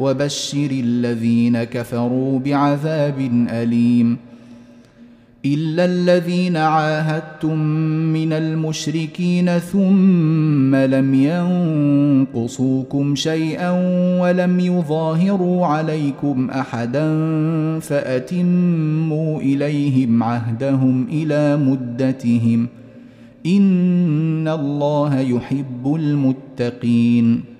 وبشر الذين كفروا بعذاب أليم إلا الذين عاهدتم من المشركين ثم لم ينقصوكم شيئا ولم يظاهروا عليكم أحدا فأتموا إليهم عهدهم إلى مدتهم إن الله يحب المتقين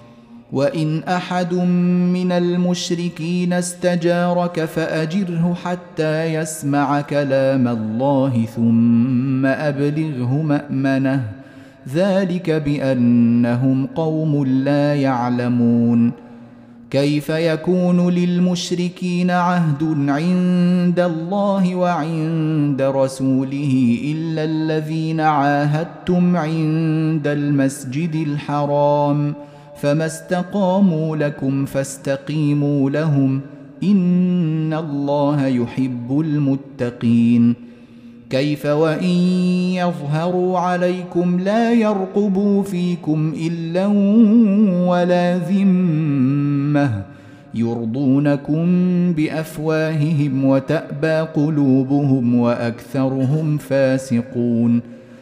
وان احد من المشركين استجارك فاجره حتى يسمع كلام الله ثم ابلغه مامنه ذلك بانهم قوم لا يعلمون كيف يكون للمشركين عهد عند الله وعند رسوله الا الذين عاهدتم عند المسجد الحرام فما استقاموا لكم فاستقيموا لهم ان الله يحب المتقين كيف وان يظهروا عليكم لا يرقبوا فيكم الا ولا ذمه يرضونكم بافواههم وتابى قلوبهم واكثرهم فاسقون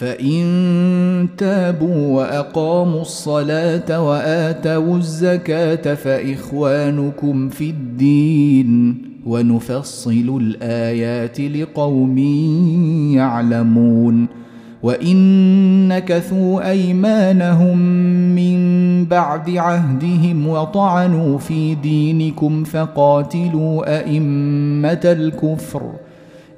فان تابوا واقاموا الصلاه واتوا الزكاه فاخوانكم في الدين ونفصل الايات لقوم يعلمون وان نكثوا ايمانهم من بعد عهدهم وطعنوا في دينكم فقاتلوا ائمه الكفر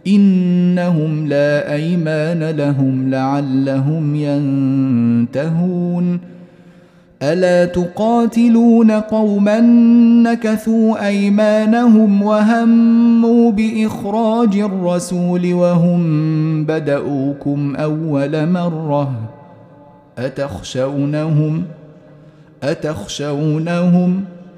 إنهم لا أيمان لهم لعلهم ينتهون. ألا تقاتلون قوما نكثوا أيمانهم وهموا بإخراج الرسول وهم بدأوكم أول مرة. أتخشونهم؟ أتخشونهم؟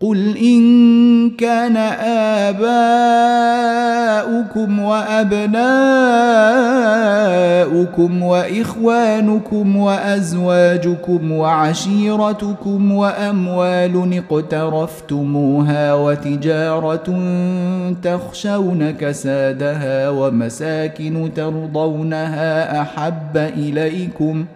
قل ان كان اباؤكم وابناؤكم واخوانكم وازواجكم وعشيرتكم واموال اقترفتموها وتجاره تخشون كسادها ومساكن ترضونها احب اليكم ۖ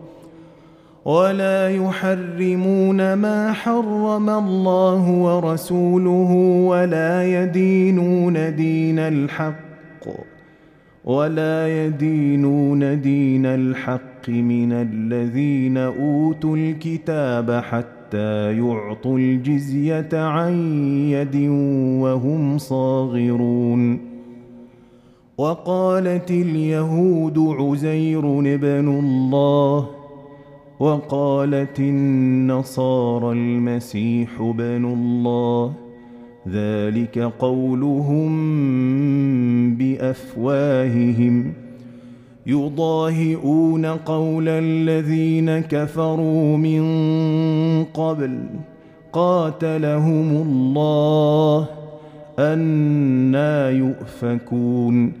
ولا يحرمون ما حرم الله ورسوله ولا يدينون دين الحق ولا يدينون دين الحق من الذين أوتوا الكتاب حتى يعطوا الجزية عن يد وهم صاغرون. وقالت اليهود عزير بن الله وقالت النصارى المسيح بن الله. ذلك قولهم بأفواههم. يضاهئون قول الذين كفروا من قبل. قاتلهم الله. أنا يؤفكون.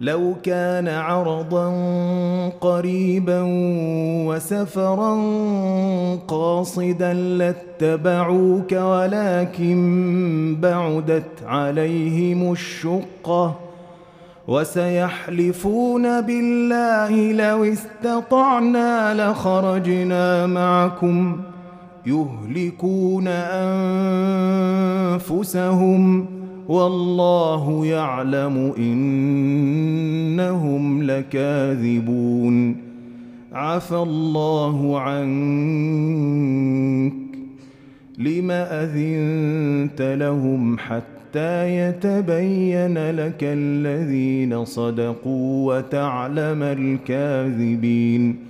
لو كان عرضا قريبا وسفرا قاصدا لاتبعوك ولكن بعدت عليهم الشقة وسيحلفون بالله لو استطعنا لخرجنا معكم يهلكون أنفسهم. والله يعلم إنهم لكاذبون. عفى الله عنك. لم أذنت لهم حتى يتبين لك الذين صدقوا وتعلم الكاذبين.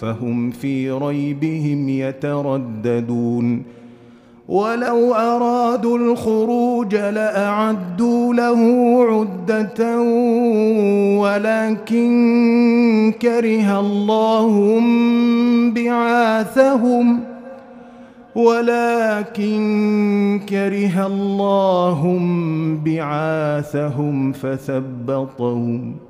فهم في ريبهم يترددون. ولو أرادوا الخروج لأعدوا له عدة ولكن كره الله بعاثهم ولكن كره الله بعاثهم فثبطهم.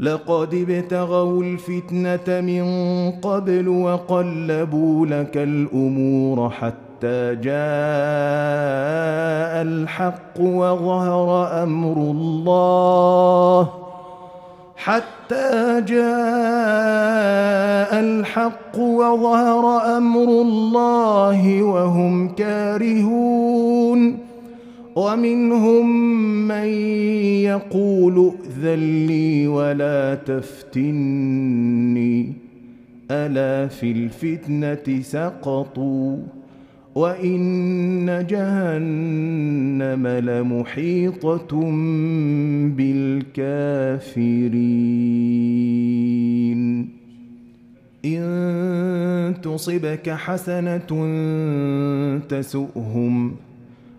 لقد ابتغوا الفتنة من قبل وقلبوا لك الأمور حتى جاء الحق وظهر أمر الله حتى جاء الحق وظهر أمر الله وهم كارهون ومنهم من يقول ائذن لي ولا تفتني. ألا في الفتنة سقطوا وإن جهنم لمحيطة بالكافرين. إن تصبك حسنة تسؤهم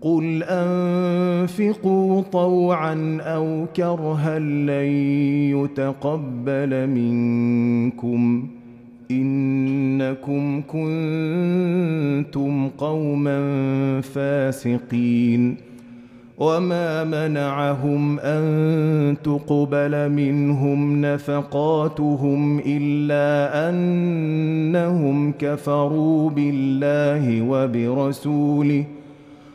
قل أنفقوا طوعا أو كرها لن يتقبل منكم إنكم كنتم قوما فاسقين وما منعهم أن تقبل منهم نفقاتهم إلا أنهم كفروا بالله وبرسوله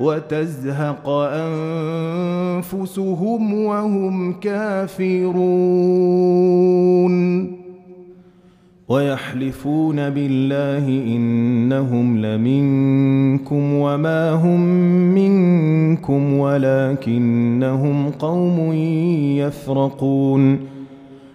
وتزهق أنفسهم وهم كافرون. ويحلفون بالله إنهم لمنكم وما هم منكم ولكنهم قوم يفرقون.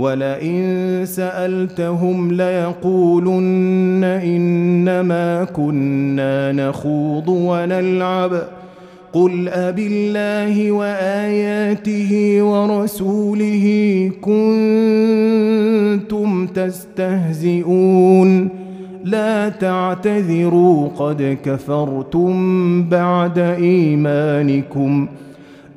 ولئن سألتهم ليقولن إنما كنا نخوض ونلعب. قل أب الله وآياته ورسوله كنتم تستهزئون. لا تعتذروا قد كفرتم بعد إيمانكم ۖ.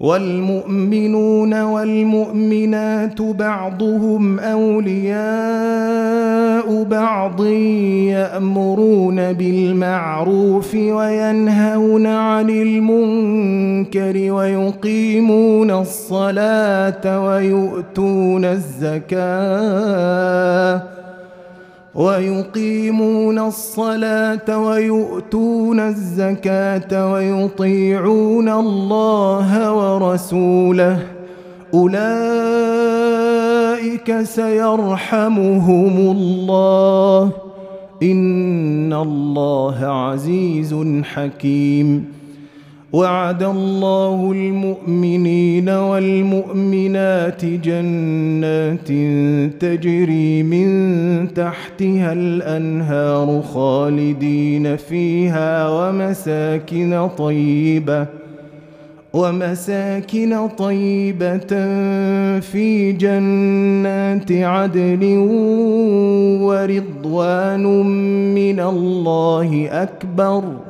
والمؤمنون والمؤمنات بعضهم أولياء بعض يأمرون بالمعروف وينهون عن المنكر ويقيمون الصلاة ويؤتون الزكاة ويقيمون الصلاة ويؤتون الزكاة ويطيعون الله ورسوله. أولئك سيرحمهم الله. إن الله عزيز حكيم. وعد الله المؤمنين والمؤمنات جنات تجري من تحتها الأنهار خالدين فيها ومساكن طيبة ومساكن طيبة في جنات عدن ورضوان من الله أكبر ۖ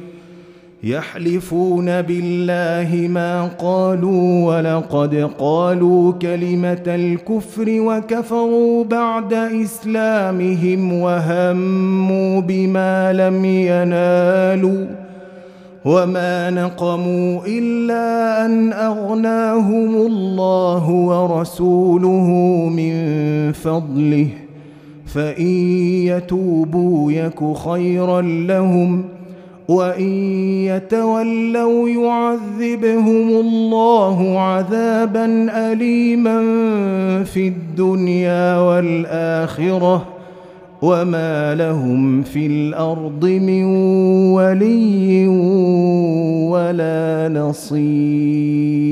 يحلفون بالله ما قالوا ولقد قالوا كلمة الكفر وكفروا بعد إسلامهم وهموا بما لم ينالوا وما نقموا إلا أن أغناهم الله ورسوله من فضله. فإن يتوبوا يك خيرا لهم ۖ وإن يتولوا يعذبهم الله عذابا أليما في الدنيا والآخرة وما لهم في الأرض من ولي ولا نصير.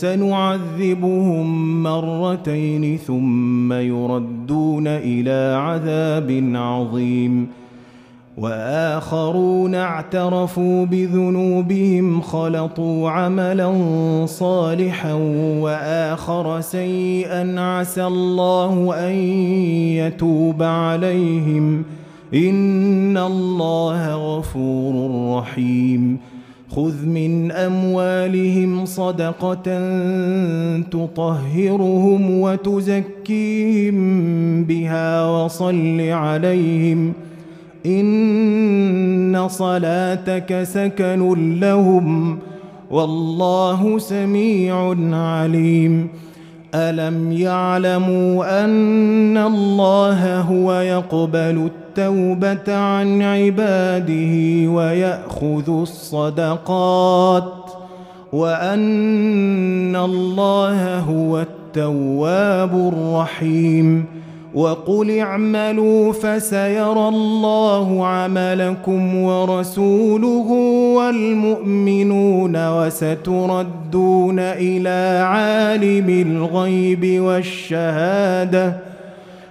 سنعذبهم مرتين ثم يردون إلى عذاب عظيم. وآخرون اعترفوا بذنوبهم خلطوا عملا صالحا وآخر سيئا عسى الله أن يتوب عليهم. إن الله غفور رحيم. خذ من اموالهم صدقه تطهرهم وتزكيهم بها وصل عليهم ان صلاتك سكن لهم والله سميع عليم ألم يعلموا أن الله هو يقبل التوبة عن عباده ويأخذ الصدقات وأن الله هو التواب الرحيم وقل اعملوا فسيرى الله عملكم ورسوله والمؤمنون وستردون إلى عالم الغيب والشهادة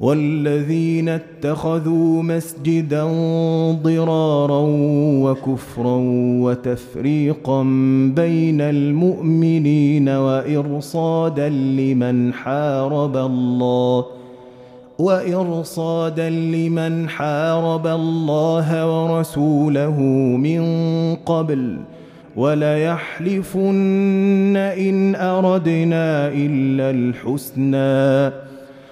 والذين اتخذوا مسجدا ضرارا وكفرا وتفريقا بين المؤمنين وإرصادا لمن حارب الله وإرصادا لمن حارب الله ورسوله من قبل وليحلفن إن أردنا إلا الحسنى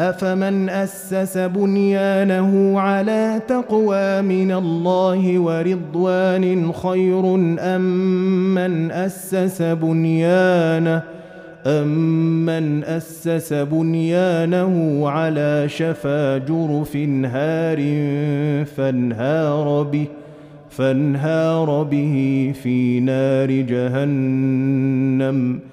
أفمن أسس بنيانه على تقوى من الله ورضوان خير أم من أسس بنيانه؟ أمن أسس بنيانه على شفا جرف هار فانهار به فانهار به في نار جهنم ۖ.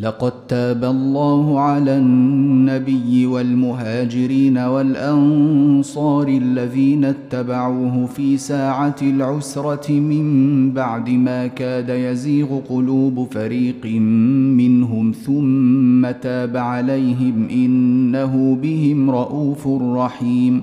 لقد تاب الله على النبي والمهاجرين والأنصار الذين اتبعوه في ساعة العسرة من بعد ما كاد يزيغ قلوب فريق منهم ثم تاب عليهم إنه بهم رءوف رحيم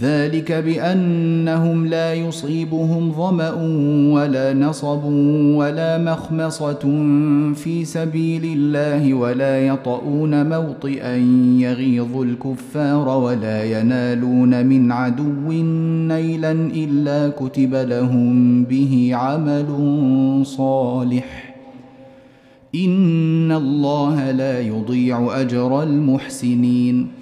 ذلك بأنهم لا يصيبهم ظمأ ولا نصب ولا مخمصة في سبيل الله ولا يطؤون موطئا يغيظ الكفار ولا ينالون من عدو نيلا إلا كتب لهم به عمل صالح. إن الله لا يضيع أجر المحسنين.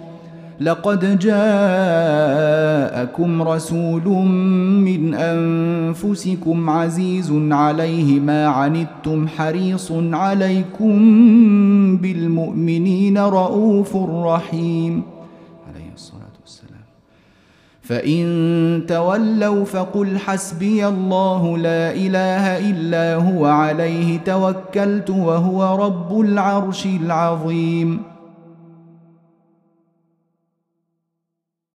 لقد جاءكم رسول من أنفسكم عزيز عليه ما عنتم حريص عليكم بالمؤمنين رؤوف رحيم. عليه الصلاة والسلام. فإن تولوا فقل حسبي الله لا إله إلا هو عليه توكلت وهو رب العرش العظيم.